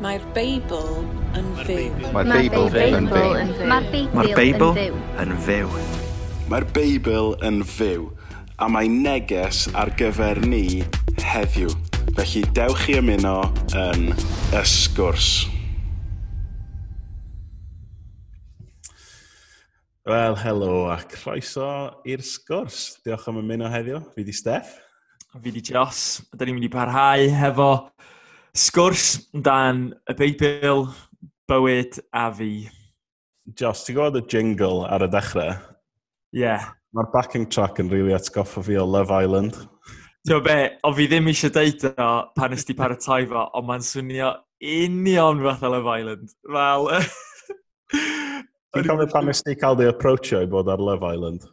Mae'r Beibl yn fyw. Mae'r Beibl yn fyw. Mae'r Beibl yn fyw. Mae'r Beibl yn fyw. A mae neges ar gyfer ni heddiw. Felly dewch i ymuno yn ysgwrs. Wel, helo a croeso i'r sgwrs. Diolch am ymuno heddiw. Fi di Steff. Fi di Jos. Da ni'n mynd i parhau hefo Sgwrs dan y Beibl, bywyd a fi. Jos, ti'n gwybod y jingle ar y dechrau? Ie. Yeah. Mae'r backing track yn rili really atgoffa fi o Love Island. Ti'n be, o fi ddim eisiau deud o pan ysdi paratoi fo, ond mae'n swnio union fath o Love Island. Fel... Ti'n cofio pan ysdi cael dy approachio i bod ar Love Island?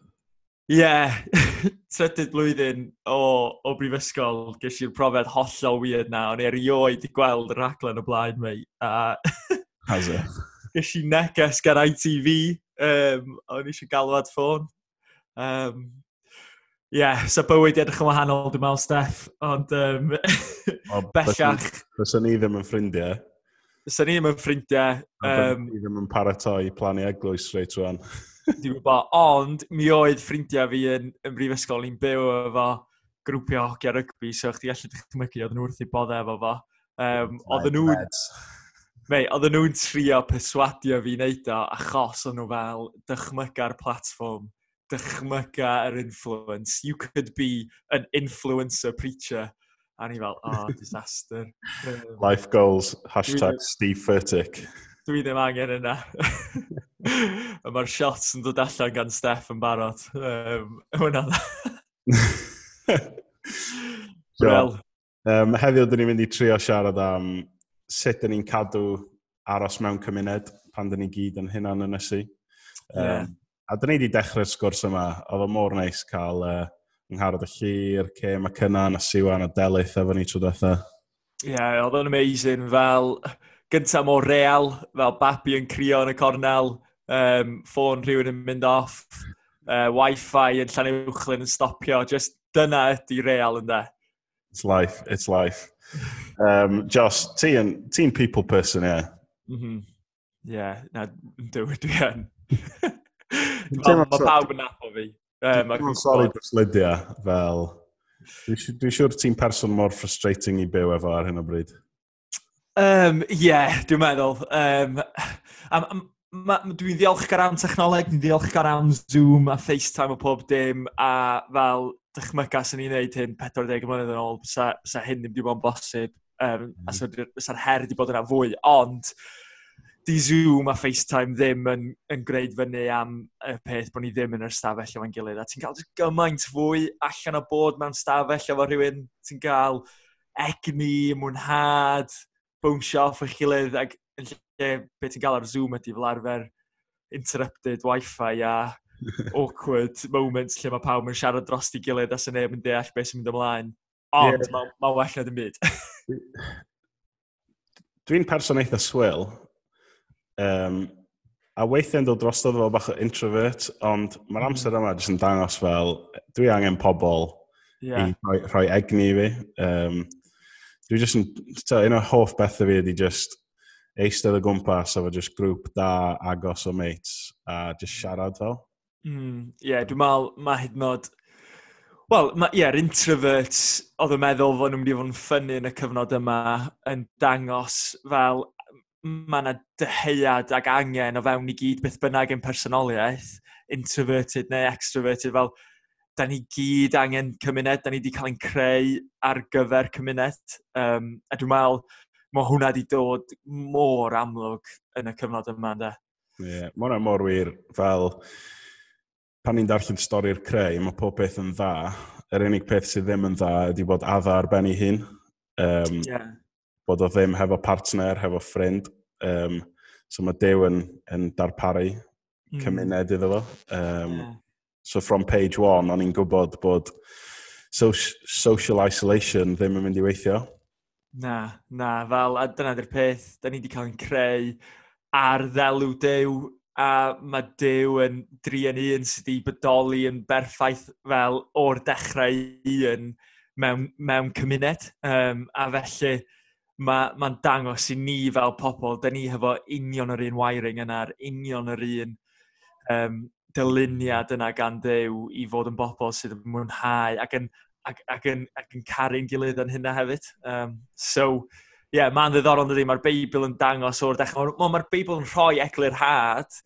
Ie, yeah. trydydd blwyddyn o, o brifysgol, ges i'r profiad hollol weird na, o'n i erioed i gweld y raglen o blaen mi. A... Has it? Ges i neges gan ITV, um, o'n i eisiau galwad ffôn. Um, Ie, yeah, so bywyd i edrych yn wahanol, dwi'n meddwl, Steff, ond um, o, bellach. Fyswn ni ddim yn ffrindiau. Fyswn ni ddim yn ffrindiau. Um, ni ddim yn paratoi plannu eglwys reit rwan. Dwi'n gwybod, ond mi oedd ffrindiau fi yn, yn brifysgol, ni'n byw efo grwpio hoci a rygbi, so chdi gallu dychmygu, oedd nhw wrth i bod efo fo. Um, oedd nhw'n... Mei, oedd nhw'n trio perswadio fi wneud o achos o'n nhw fel dychmyga'r platform, dychmyga'r influence. You could be an influencer preacher. A ni fel, oh, disaster. Life goals, hashtag Steve Furtick. Dwi ddim angen yna. a Mae'r shots yn dod allan gan Steff yn barod. Um, Hwna Wel. Um, heddiw, dyn ni'n mynd i trio siarad am sut dyn ni'n cadw aros mewn cymuned pan dyn ni gyd yn hynna'n ynysu. Um, yeah. A dyn ni wedi dechrau'r sgwrs yma. Oedd o mor neis cael uh, ngharod y llir, Cem a Cynan a Siwan a Delyth efo ni trwy dweitha. Ie, yeah, oedd o'n amazing. Fel gyntaf mor real, fel babi yn crio yn y cornel um, ffôn rhywun yn mynd off, uh, wi-fi yn llan uwchlyn yn stopio, just dyna ydy real ynda. It's life, it's life. Um, Josh, ti'n ti people person, ie? Yeah. Mm -hmm. yeah, na, dwi dwi yn. Mae pawb yn apo fi. Dwi'n sori dros Lydia, fel... Dwi'n siŵr ti'n person mor frustrating i byw efo ar hyn o bryd. Um, yeah, dwi'n meddwl. Um, am, am, dwi'n ddiolchgar am technoleg, dwi'n ddiolchgar am Zoom a FaceTime o pob dim, a fel dychmyga sy'n ni'n neud hyn 40 mlynedd yn ôl, sa, sa hyn ddim wedi bod yn bosib, um, mm. a sa'r her wedi bod yna fwy, ond di Zoom a FaceTime ddim yn, yn gwneud fyny am y peth bod ni ddim yn yr stafell efo'n gilydd, a ti'n cael gymaint fwy allan o bod mewn stafell efo rhywun, ti'n cael egni, mwynhad, bwnsio off eich gilydd, ac yn lle beth ti'n gael ar Zoom ydy fel arfer interrupted wifi a awkward moments lle mae pawb yn siarad dros i gilydd a sy'n neb yn deall beth sy'n mynd ymlaen. Ond yeah. mae'n ma well na dim byd. Dwi'n person eitha swil. Um, a weithiau'n dod drosodd fel bach o introvert, ond mae'r hmm. amser yma jyst yn dangos fel dwi angen pobl yeah. i rhoi, rhoi egni i fi. Um, dwi jyst yn, un o'r hoff bethau fi ydi just eistedd o gwmpas efo just grŵp da agos o mates a just siarad fel. Hmm, ie, mm, yeah, dwi'n meddwl mae hyd yn oed... Wel, ie, yeah, introverts oedd yn meddwl fod nhw'n mynd i fod yn ffynnu yn y cyfnod yma yn dangos fel mae yna dyheuad ag angen o fewn i gyd beth bynnag yn personoliaeth, introverted neu extroverted, fel da ni gyd angen cymuned, da ni wedi cael ein creu ar gyfer cymuned. Um, a dwi'n meddwl, mae hwnna wedi dod mor amlwg yn y cyfnod yma, ynddo. Ie, yeah, mae hwnna mor wir fel pan ni'n darllen stori'r creu, mae pob beth yn dda. Yr unig peth sydd ddim yn dda ydy bod adda ar ben ei hun. Um, yeah. Bod o ddim hefo partner, hefo ffrind. Um, so mae Dew yn, yn darparu mm. cymuned iddo fo. Um, yeah. So from page one, o'n i'n gwybod bod social isolation ddim yn mynd i weithio. Na, na, fel, a dyna di'r peth, da ni wedi cael ein creu ar ddelw dew, a mae dew yn dri yn un sydd wedi bodoli yn berffaith fel o'r dechrau un mewn, mewn cymuned. Um, a felly, mae'n ma, ma dangos i ni fel pobl, da ni hefo union yr un wiring yna'r union yr un um, dyluniad yna gan Dyw i fod yn bobl sydd yn mwynhau ac yn ac, ac, yn, ac yn caru'n gilydd yn hynna hefyd. Um, so, ie, yeah, mae'n ddiddorol yn dydi, mae'r Beibl yn dangos o'r dechrau. Mae'r ma Beibl yn rhoi eglur had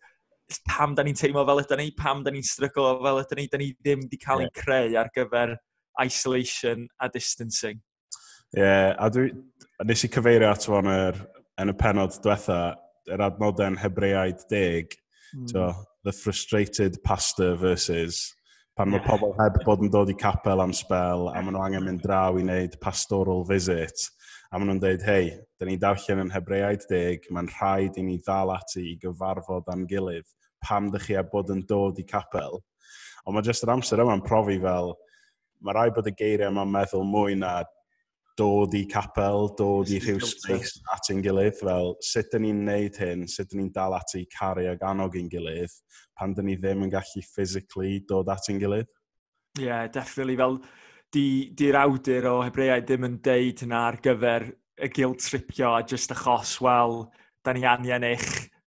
pam da ni'n teimlo fel ydyn ni, pam da ni'n stryglo fel ydyn ni, da ni ddim wedi cael yeah. creu ar gyfer isolation a distancing. Ie, yeah, a dwi, nes i cyfeirio at fo'n er, yn y penod diwetha, yr adnodau'n Hebreaid 10, mm. so, the frustrated pastor versus pan mae pobl heb bod yn dod i capel am spel, a maen nhw angen mynd draw i wneud pastoral visit, a maen nhw'n dweud, hei, da ni darllen yn Hebreaid 10, mae'n rhaid i ni ddal ati i gyfarfod am gilydd, pam dych chi a bod yn dod i capel. Ond mae jyst yr amser yma'n profi fel, mae rai bod y geiriau yma'n meddwl mwy na dod i capel, dod i rhyw space at ein gilydd, fel sut dyn ni'n neud hyn, sut dyn ni'n dal at ei caru ag anog ein gilydd, pan dyn ni ddim yn gallu physically dod at ein gilydd? Ie, yeah, definitely. Fel, di'r di awdur o Hebreau ddim yn deud yna ar gyfer y guilt tripio a just achos, wel, da ni angen eich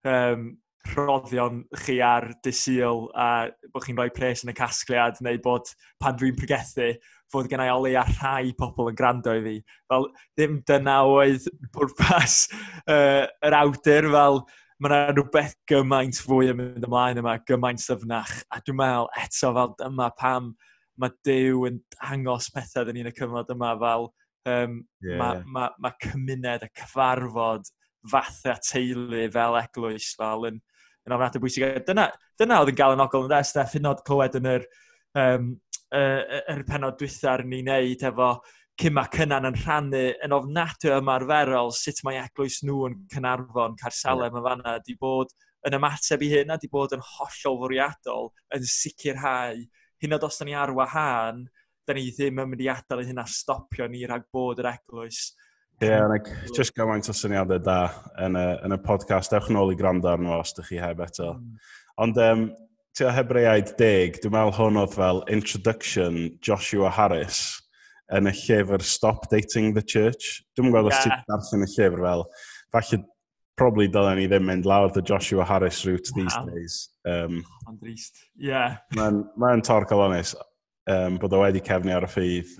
um, roddion chi ar dysil a bod chi'n rhoi pres yn y casgliad neu bod pan dwi'n pregethu, fod gennau o leia rhai pobl yn gwrando i fi. Fel, ddim dyna oedd pwrpas uh, yr awdur, fel mae yna rhywbeth gymaint fwy yn mynd ymlaen yma, gymaint syfnach. A dwi'n meddwl eto fel dyma pam mae Dyw yn hangos pethau dyn ni'n y cyfnod yma fel um, yeah. mae ma, ma cymuned, a cyfarfod, fathau teulu fel eglwys fel yn, yn ofnadwy bwysig. Dyna, dyna oedd yn gael yn ogol yn dda, Steff, hyn oed clywed yn yr um, uh, yr penod dwythar ni'n neud efo Cyma Cynan yn rhannu yn ofnadwy ymarferol sut mae eglwys nhw yn Cynarfon, Carsalem yeah. yn fanna, di bod yn ymateb i hyn a di bod yn hollol fwriadol yn sicrhau hyn oed os da ni ar wahân, da ni ddim yn mynd i adael i hynna stopio ni rhag bod yr eglwys. Ie, yeah, like, just gymaint o syniadau da yn y, yn y podcast. Ewch nôl i gwrando arno os ydych chi heb eto. Mm. Ond um, ti o Hebreaid 10, dwi'n meddwl hwn oedd fel Introduction Joshua Harris yn y llyfr Stop Dating the Church. Dwi'n gweld yeah. os ti'n darllen y llyfr fel, falle probably dylen ni ddim mynd lawr the Joshua Harris route wow. these days. Um, Ond drist, ie. Yeah. Mae'n ma torc alonis um, bod o wedi cefnu ar y ffydd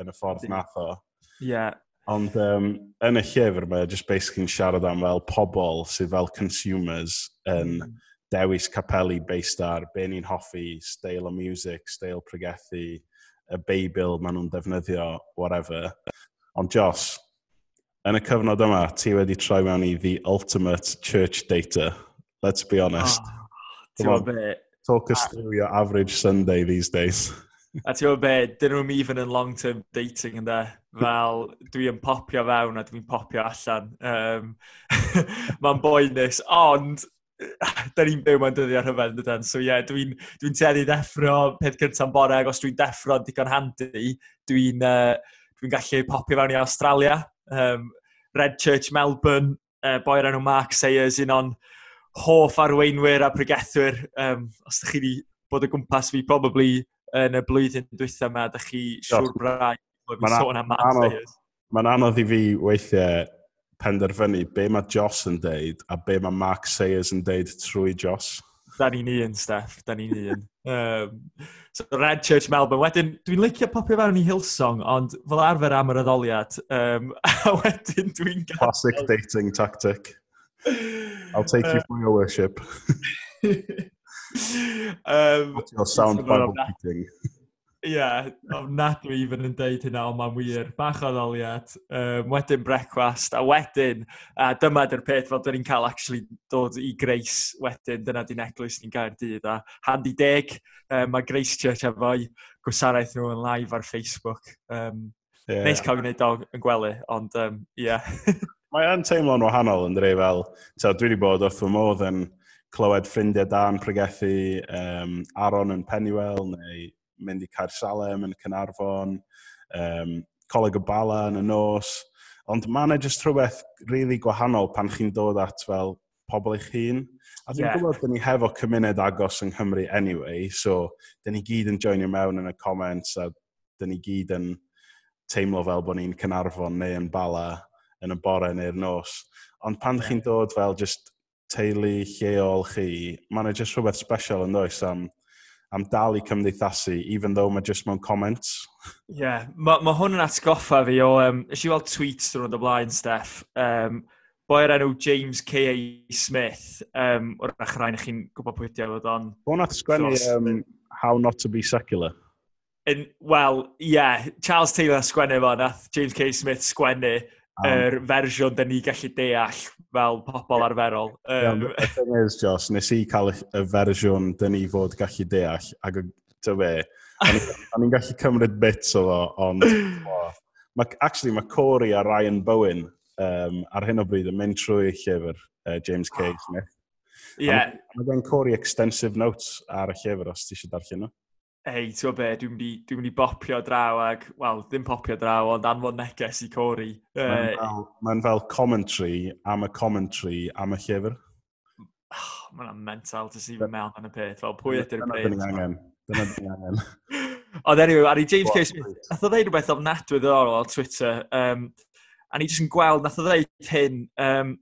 yn y ffordd nath o. Ie. Yeah. Ond um, yn y llyfr mae'n just basically siarad am fel pobl sydd fel consumers yn... Mm dewis capelu based ar be ni'n hoffi, steil o music, steil pregethu, y beibl maen nhw'n defnyddio, whatever. Ond Jos, yn y cyfnod yma, ti wedi troi mewn i the ultimate church data. Let's be honest. Oh, be, talk us ah. through your average Sunday these days. a ti'n gwybod be, dyn nhw'n even yn long-term dating ynddo. Fel, dwi'n popio fewn a dwi'n popio allan. Um, Mae'n boenus, ond da ni'n byw mewn dyddiau rhyfedd hyfen, dydyn. So ie, yeah, dwi'n dwi, teddu deffro peth cynta'n bore, ac os dwi'n deffro digon handi, dwi'n uh, dwi gallu popio fewn i Australia. Um, Red Church Melbourne, uh, boi'r enw Mark Sayers, un o'n hoff arweinwyr a pregethwyr. Um, os ydych chi wedi bod o gwmpas fi, probably yn y blwyddyn dwythau yma, ydych chi siwr braidd bod fi'n sôn am Mark Sayers. Mae'n anodd i fi weithiau penderfynu be mae Joss yn deud a be mae Mark Sayers yn deud trwy Joss. Da ni'n un, Steph. Da ni'n un. um, so, Red Church Melbourne. Wedyn, dwi'n licio popio fewn i Hillsong, ond fel arfer am yr addoliad. Um, a wedyn dwi'n gael... Classic dating tactic. I'll take you for your worship. um, What's your sound Bible meeting? Ie, dwi even yn deud hynna, ond mae'n wir. Bach o ddoliad, um, wedyn brecwast, a wedyn, a dyma dy'r peth fel dyn ni'n cael actually dod i Grace wedyn, dyna di'n eglwys ni'n gael dydd, a handi deg, um, mae Grace Church efo'i gwasaraeth nhw yn live ar Facebook. Um, yeah. Neis cael gwneud o yn gwely, ond ie. um, yeah. Mae yn teimlo'n wahanol yn dweud fel, so dwi wedi bod wrth fy modd yn clywed ffrindiau dan pregethu um, Aron yn Pennywell neu mynd i Caersalem yn Cynarfon, um, Coleg y Bala yn y nos. Ond mae yna jyst rhywbeth really gwahanol pan chi'n dod at fel pobl eich hun. A dwi'n yeah. gwybod, dyn ni hefo cymuned agos yng Nghymru anyway, so dyn ni gyd yn joinio mewn yn y comments a dyn ni gyd yn teimlo fel bod ni'n Cynarfon neu yn Bala yn y bore neu'r nos. Ond pan yeah. chi'n dod fel just teulu lleol chi, mae yna jyst rhywbeth special yn does am am dal i cymdeithasu, even though mae just mewn comments. Ie, yeah, mae ma hwn yn atgoffa fi o, um, eisiau weld tweets drwy'n y blaen, Steph, um, boi o'r enw James K.A. Smith, um, o'r achrain, chi'n gwybod pwy ydi oedd o'n... Bo'n at sgwennu um, How Not To Be Secular. Wel, ie, yeah, Charles Taylor sgwennu fo, nath James K. Smith sgwennu yr um, er fersiwn da ni gallu deall fel pobl arferol. Um, yeah, the thing is, Josh, nes i cael y fersiwn dyn ni fod gallu deall, ac dy fe, o'n i'n gallu cymryd bits o fo, ond... Ma, actually, mae Corey a Ryan Bowen um, ar hyn o bryd yn mynd trwy llyfr uh, James K. Ah. Smith. Ie. Yeah. Mae gen Corey extensive notes ar y llyfr os ti eisiau darllen nhw hei, ti'n be, dwi'n mynd, i, dwi mynd i bopio draw ag, wel, ddim popio draw, ond anfon neges i Cori. Mae'n fel, ma fel commentary am y commentary am y llyfr. Oh, Mae'n mental to see fy mewn yn y peth, fel pwy ydy'r peth? Dyna ni angen. Dyna dyn angen. Ond anyway, ar i James K. Smith, nath o ddeud rhywbeth ofnadwy ddorol o Twitter, um, a ni jyst yn gweld, nath o ddeud hyn, um,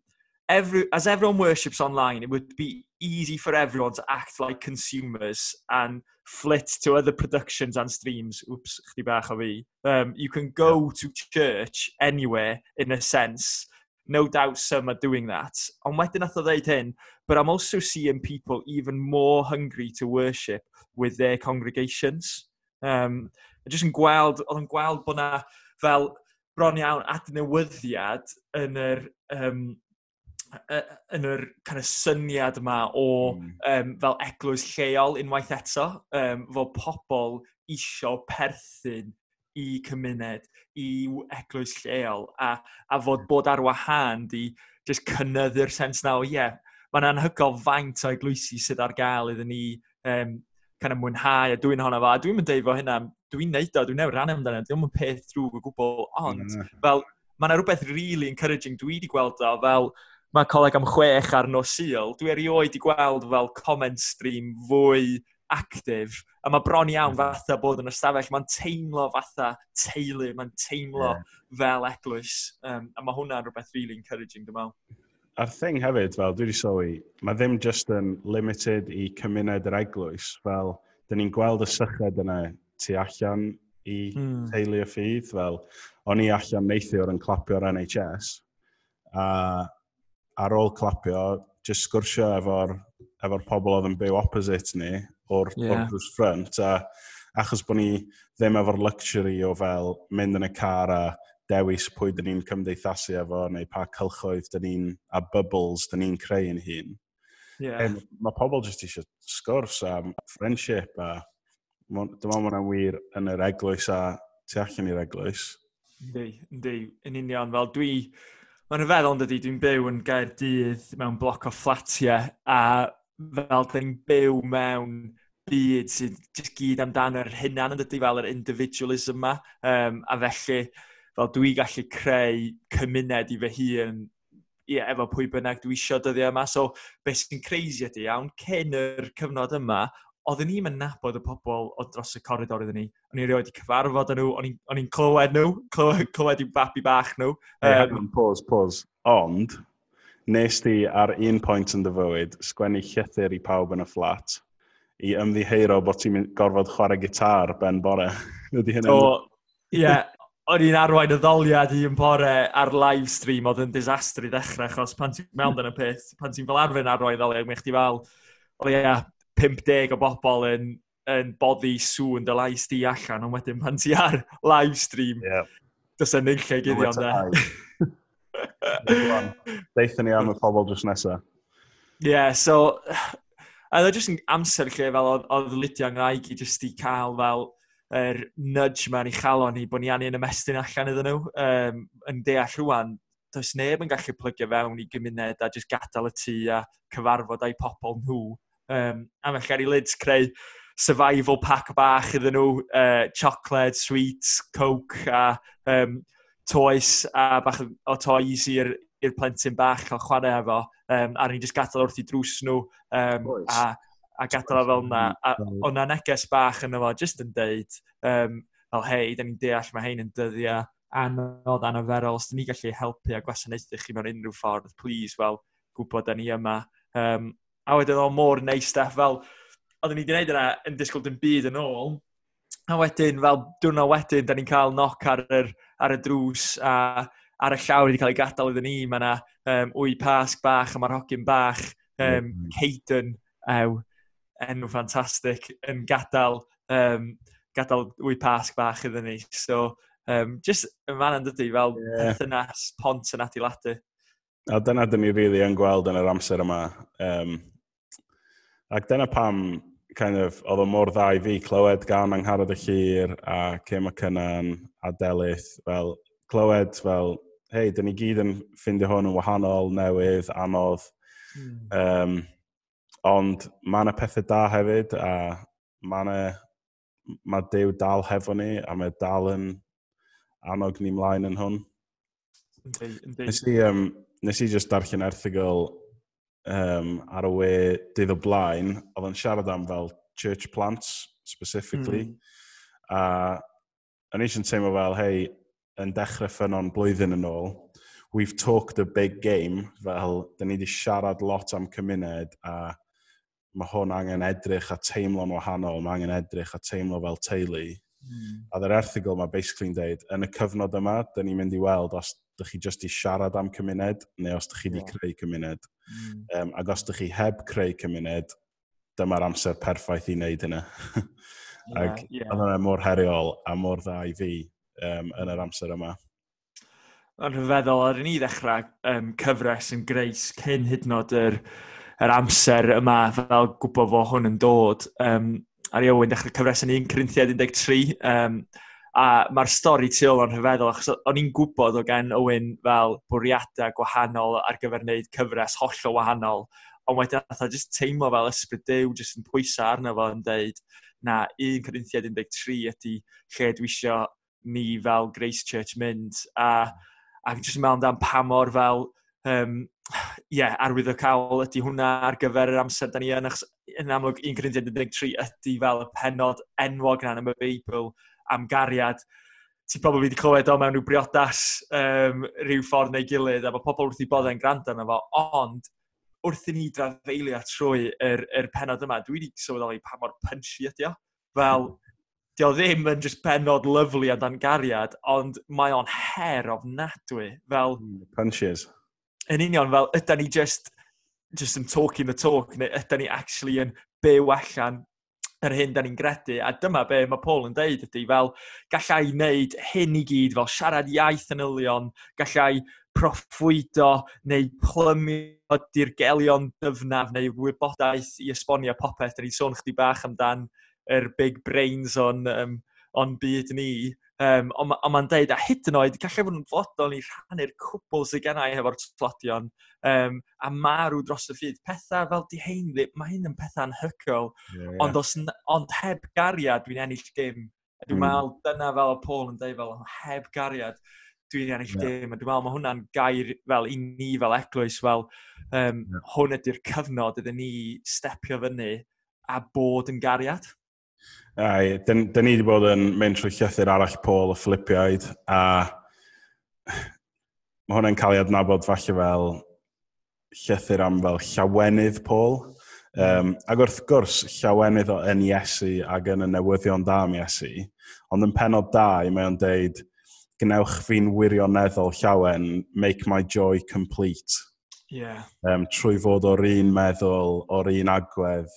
every, as everyone worships online, it would be easy for everyone to act like consumers and flit to other productions and streams. Oops, chdi bach o fi. Um, you can go to church anywhere, in a sense. No doubt some are doing that. Ond wedyn nath o ddeud hyn, but I'm also seeing people even more hungry to worship with their congregations. Um, just yn gweld, oedd yn gweld bod na fel bron iawn adnewyddiad yn yr um, uh, yn yr kind of syniad yma o mm. um, fel eglwys lleol unwaith eto, um, fod pobl isio perthyn i cymuned, i eglwys lleol, a, a fod hmm. bod ar wahân di just cynnyddu'r sens na o, ie, yeah, mae'n anhygol faint o eglwysi sydd ar gael iddyn ni um, kind of mwynhau a dwi'n honno fo. A dwi'n mynd deud fo hynna, dwi'n neud o, dwi'n newid rhan amdano, dwi'n mynd peth drwg o gwbl, ond mm. fel, mae yna rhywbeth really encouraging dwi wedi gweld o fel mae coleg am chwech ar nos nosil, dwi erioed i gweld fel comment stream fwy actif, a mae bron iawn hmm. fatha bod yn ystafell, mae'n teimlo fatha teulu, mae'n teimlo yeah. fel eglwys, um, a mae hwnna'n rhywbeth really encouraging, dwi'n meddwl. A'r thing hefyd, fel dwi wedi sylwi, mae ddim just yn limited i cymuned yr eglwys, fel dyn ni'n gweld y syched yna tu allan i mm. teulu y ffydd, fel o'n i allan neithiwr yn clapio'r NHS, a ar ôl clapio, just sgwrsio efo'r efo pobl oedd yn byw opposite ni o'r yeah. drws ffrant, a achos bod ni ddim efo'r luxury o fel mynd yn y car a dewis pwy dyn ni'n cymdeithasu efo, neu pa cylchoedd dyn ni'n, a bubbles dyn ni'n creu yn hun. Yeah. Mae pobl jyst eisiau sgwrs a friendship a dyma mae'n wir yn yr eglwys a tu allan i'r eglwys. Yndi, yndi, yn union. Fel dwi, Mae'n rhyfeddol yn dydy, dwi'n byw yn gair dydd mewn bloc o fflatiau a fel dyn ni'n byw mewn byd sydd jyst gyd amdano yr hynna'n yn dydy fel yr individualism yma. Um, a felly, fel dwi gallu creu cymuned i fy hun yeah, efo pwy bynnag dwi eisiau dyddiau yma. So, beth sy'n crazy ydy iawn, cyn yr cyfnod yma, oedden ni'n mynd nabod y pobl o dros y corridor iddyn ni. O'n i'n rioed i cyfarfod nhw, o'n i'n clywed nhw, clywed, clywed i'w babi bach nhw. Um, hey, pause, pause. Ond, nes ti ar un pwynt yn dy fywyd, sgwennu llythyr i pawb yn y fflat i ymddiheiro bod ti'n gorfod chwarae gitar ben bore. Ydy hynny? So, ie, yeah, o'n i'n arwain y ddoliad i yn bore ar live stream oedd yn disastru ddechrau, achos pan ti'n mewn yn y peth, pan ti'n fel arfer yn arwain ddoliad, mae'n chdi fel, o ie, 50 o bobl yn, yn boddi sŵn dy lais di allan, ond wedyn pan ti ar live stream, yeah. dys yn e nillle gyddion da. Deithon ni am y pobl drws nesaf. Ie, Yeah, so... A oedd e jyst yn amser lle fel oedd Lydia rhaid i jyst i cael fel yr er nudge ma'n ei chalon ni bod ni angen ymestyn allan iddyn nhw. Um, yn deall rhywun, does neb yn gallu plygio fewn i gymuned a jyst gadael y tŷ a cyfarfod â'i pobl nhw Um, a mae Gary Lids creu survival pack bach iddyn nhw, uh, chocolate, sweets, coke a um, toes a bach o toys i'r plentyn bach cael chwarae efo, um, a ni'n just gadael wrth i drws nhw, um, a, a gadael o fel yna. A o'n na neges bach yn efo, just yn deud, um, fel hei, da ni'n deall mae hein yn dyddiau anodd anaferol, os da ni gallu helpu a gwasanaethu chi mewn unrhyw ffordd, please, wel, gwybod da ni yma. Um, A wedyn o mor neis stuff fel, oedden ni wedi gwneud yna yn disgwyl dim byd yn ôl. A wedyn, fel diwrnod wedyn, da ni'n cael noc ar, yr, ar y drws a ar y llawr wedi cael ei gadael iddyn ni. Mae yna um, wy pasg bach a mae'r hogyn bach, um, Caden, ew, enw ffantastig, yn gadael, um, gadael wy pasg bach iddyn ni. So, um, just yn fan yn dydy, fel yeah. perthynas pont yn adeiladu. A dyna dyn ni rili really yn gweld yn yr amser yma. Um, Ac dyna pam kind of, oedd o mor dda i fi clywed gan Angharad y Llyr a Cema Cynan a Delyth, fel clywed fel, hei, dyn ni gyd yn ffindio hwn yn wahanol, newydd, anodd. Mm. Um, ond mae yna pethau da hefyd a mae yna mae Dyw dal hefo ni a mae dal yn annog ni mlaen yn hwn. Yndi, yndi. Nes i, um, nes i just darllen erthigol um, ar y we dydd o blaen, oedd yn siarad am fel church plants, specifically. Mm. A yn eisiau teimlo fel, hei, yn dechrau ffynon blwyddyn yn ôl, we've talked a big game, fel, da ni wedi siarad lot am cymuned a mae hwn angen edrych a teimlo'n wahanol, mae angen edrych a teimlo fel teulu. Mm. A dda'r erthigol mae basically'n dweud, yn y cyfnod yma, da ni'n mynd i weld os ydych chi jyst i siarad am cymuned, neu os ydych chi wedi yeah. creu cymuned. Mm. Um, ac os ydych chi heb creu cymuned, dyma'r amser perffaith i wneud hynny. ac yeah, yeah. oedd mor heriol a mor dda i fi um, yn yr amser yma. Yn rhyfeddol, ar ni ddechrau um, cyfres yn greis cyn hyd yn oed yr, yr amser yma fel gwybod fo hwn yn dod. Um, ar i Owen dechrau cyfres yn 1 Corinthiad 13. Um, A mae'r stori tu ôl yn rhyfeddol, achos o'n i'n gwybod o gen Owen fel bwriadau gwahanol ar gyfer wneud cyfres hollol wahanol. Ond wedyn atho, jyst teimlo fel ysbryd dew, jyst yn pwysau arno fo yn dweud, na, 1 Corinthiad 13 ydy lle dwi eisiau ni fel Grace Church mynd. A, a jyst yn meddwl amdano pa mor fel um, yeah, arwyddocaol ydy hwnna ar gyfer yr amser da ni yn, achos yn amlwg 1 Corinthiad 13 ydy fel y penod enwog na yn y Beibl am gariad. Ti'n probably wedi clywed o mewn rhyw briodas um, rhyw ffordd neu gilydd, a mae pobl wrth i bod e'n gwrando yna fo, ond wrth i ni drafeilio trwy yr, yr penod yma, dwi wedi sylweddoli pa mor punchy ydi o. Fel, di o ddim yn just penod lyflu a dan gariad, ond mae o'n her ofnadwy. Fel... Hmm, punches. Yn union, fel, ydy ni just, just yn talking the talk, neu ydy ni actually yn byw allan yr hyn da ni'n gredu. A dyma be mae Paul yn deud ydy, fel gallai wneud hyn i gyd, fel siarad iaith yn ylion, gallai proffwydo neu plymio dirgelion dyfnaf neu wybodaeth i esbonio popeth. Da ni'n sôn chdi bach amdan yr big brains o'n, um, on byd ni. Um, ond on mae'n deud, a hyd yn oed, gallai fod yn fodol i rhannu'r cwbl sydd gennau efo'r tlodion, um, a marw dros y ffyd. Pethau fel di hein, mae hyn yn pethau anhygoel, yeah, yeah. ond, os, ond heb gariad dwi'n ennill dim. Dwi'n mm. meddwl, dyna fel y Paul yn deud fel, heb gariad dwi'n ennill yeah. dim. A dwi'n meddwl, mae hwnna'n gair fel i ni fel eglwys, fel um, yeah. hwn ydy'r cyfnod iddyn ni stepio fyny a bod yn gariad. Ai, dyn, dyn ni wedi bod yn mynd trwy llythyr arall Paul y Philippiaid, a mae hwnna'n cael ei adnabod falle fel llythyr am fel llawenydd Paul. Um, ac wrth gwrs, llawenydd o yn Iesu ac yn y newyddion da am Iesu, ond yn penod da i mae o'n deud, gnewch fi'n wirioneddol llawen, make my joy complete. Yeah. Um, trwy fod o'r un meddwl, o'r un agwedd,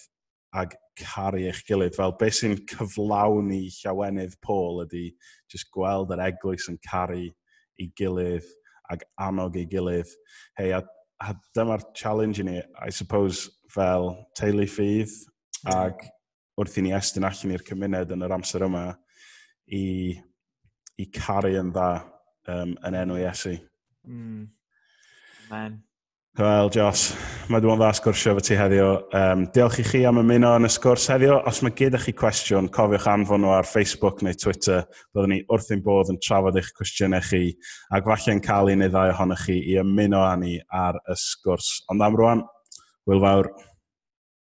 ag caru eich gilydd. Fel beth sy'n cyflawni llawenydd Paul ydy just gweld yr eglwys yn caru i gilydd ag annog ei gilydd. Hei, a, a dyma'r challenge i ni, I suppose, fel teulu ffydd ag wrth i ni estyn allan i'r cymuned yn yr amser yma i, i caru yn dda um, yn enw Iesu. Mm. Amen. Wel, Jos, mae dwi'n dda sgwrsio fo ti heddiw. Um, diolch i chi am ymuno yn y sgwrs heddiw. Os mae gyda chi cwestiwn, cofiwch anfon nhw ar Facebook neu Twitter. Byddwn ni wrth ein bodd yn trafod eich cwestiynau chi ac falle'n cael un neu ddau ohonych chi i ymuno â ni ar y sgwrs. Ond am rwan, wyl fawr.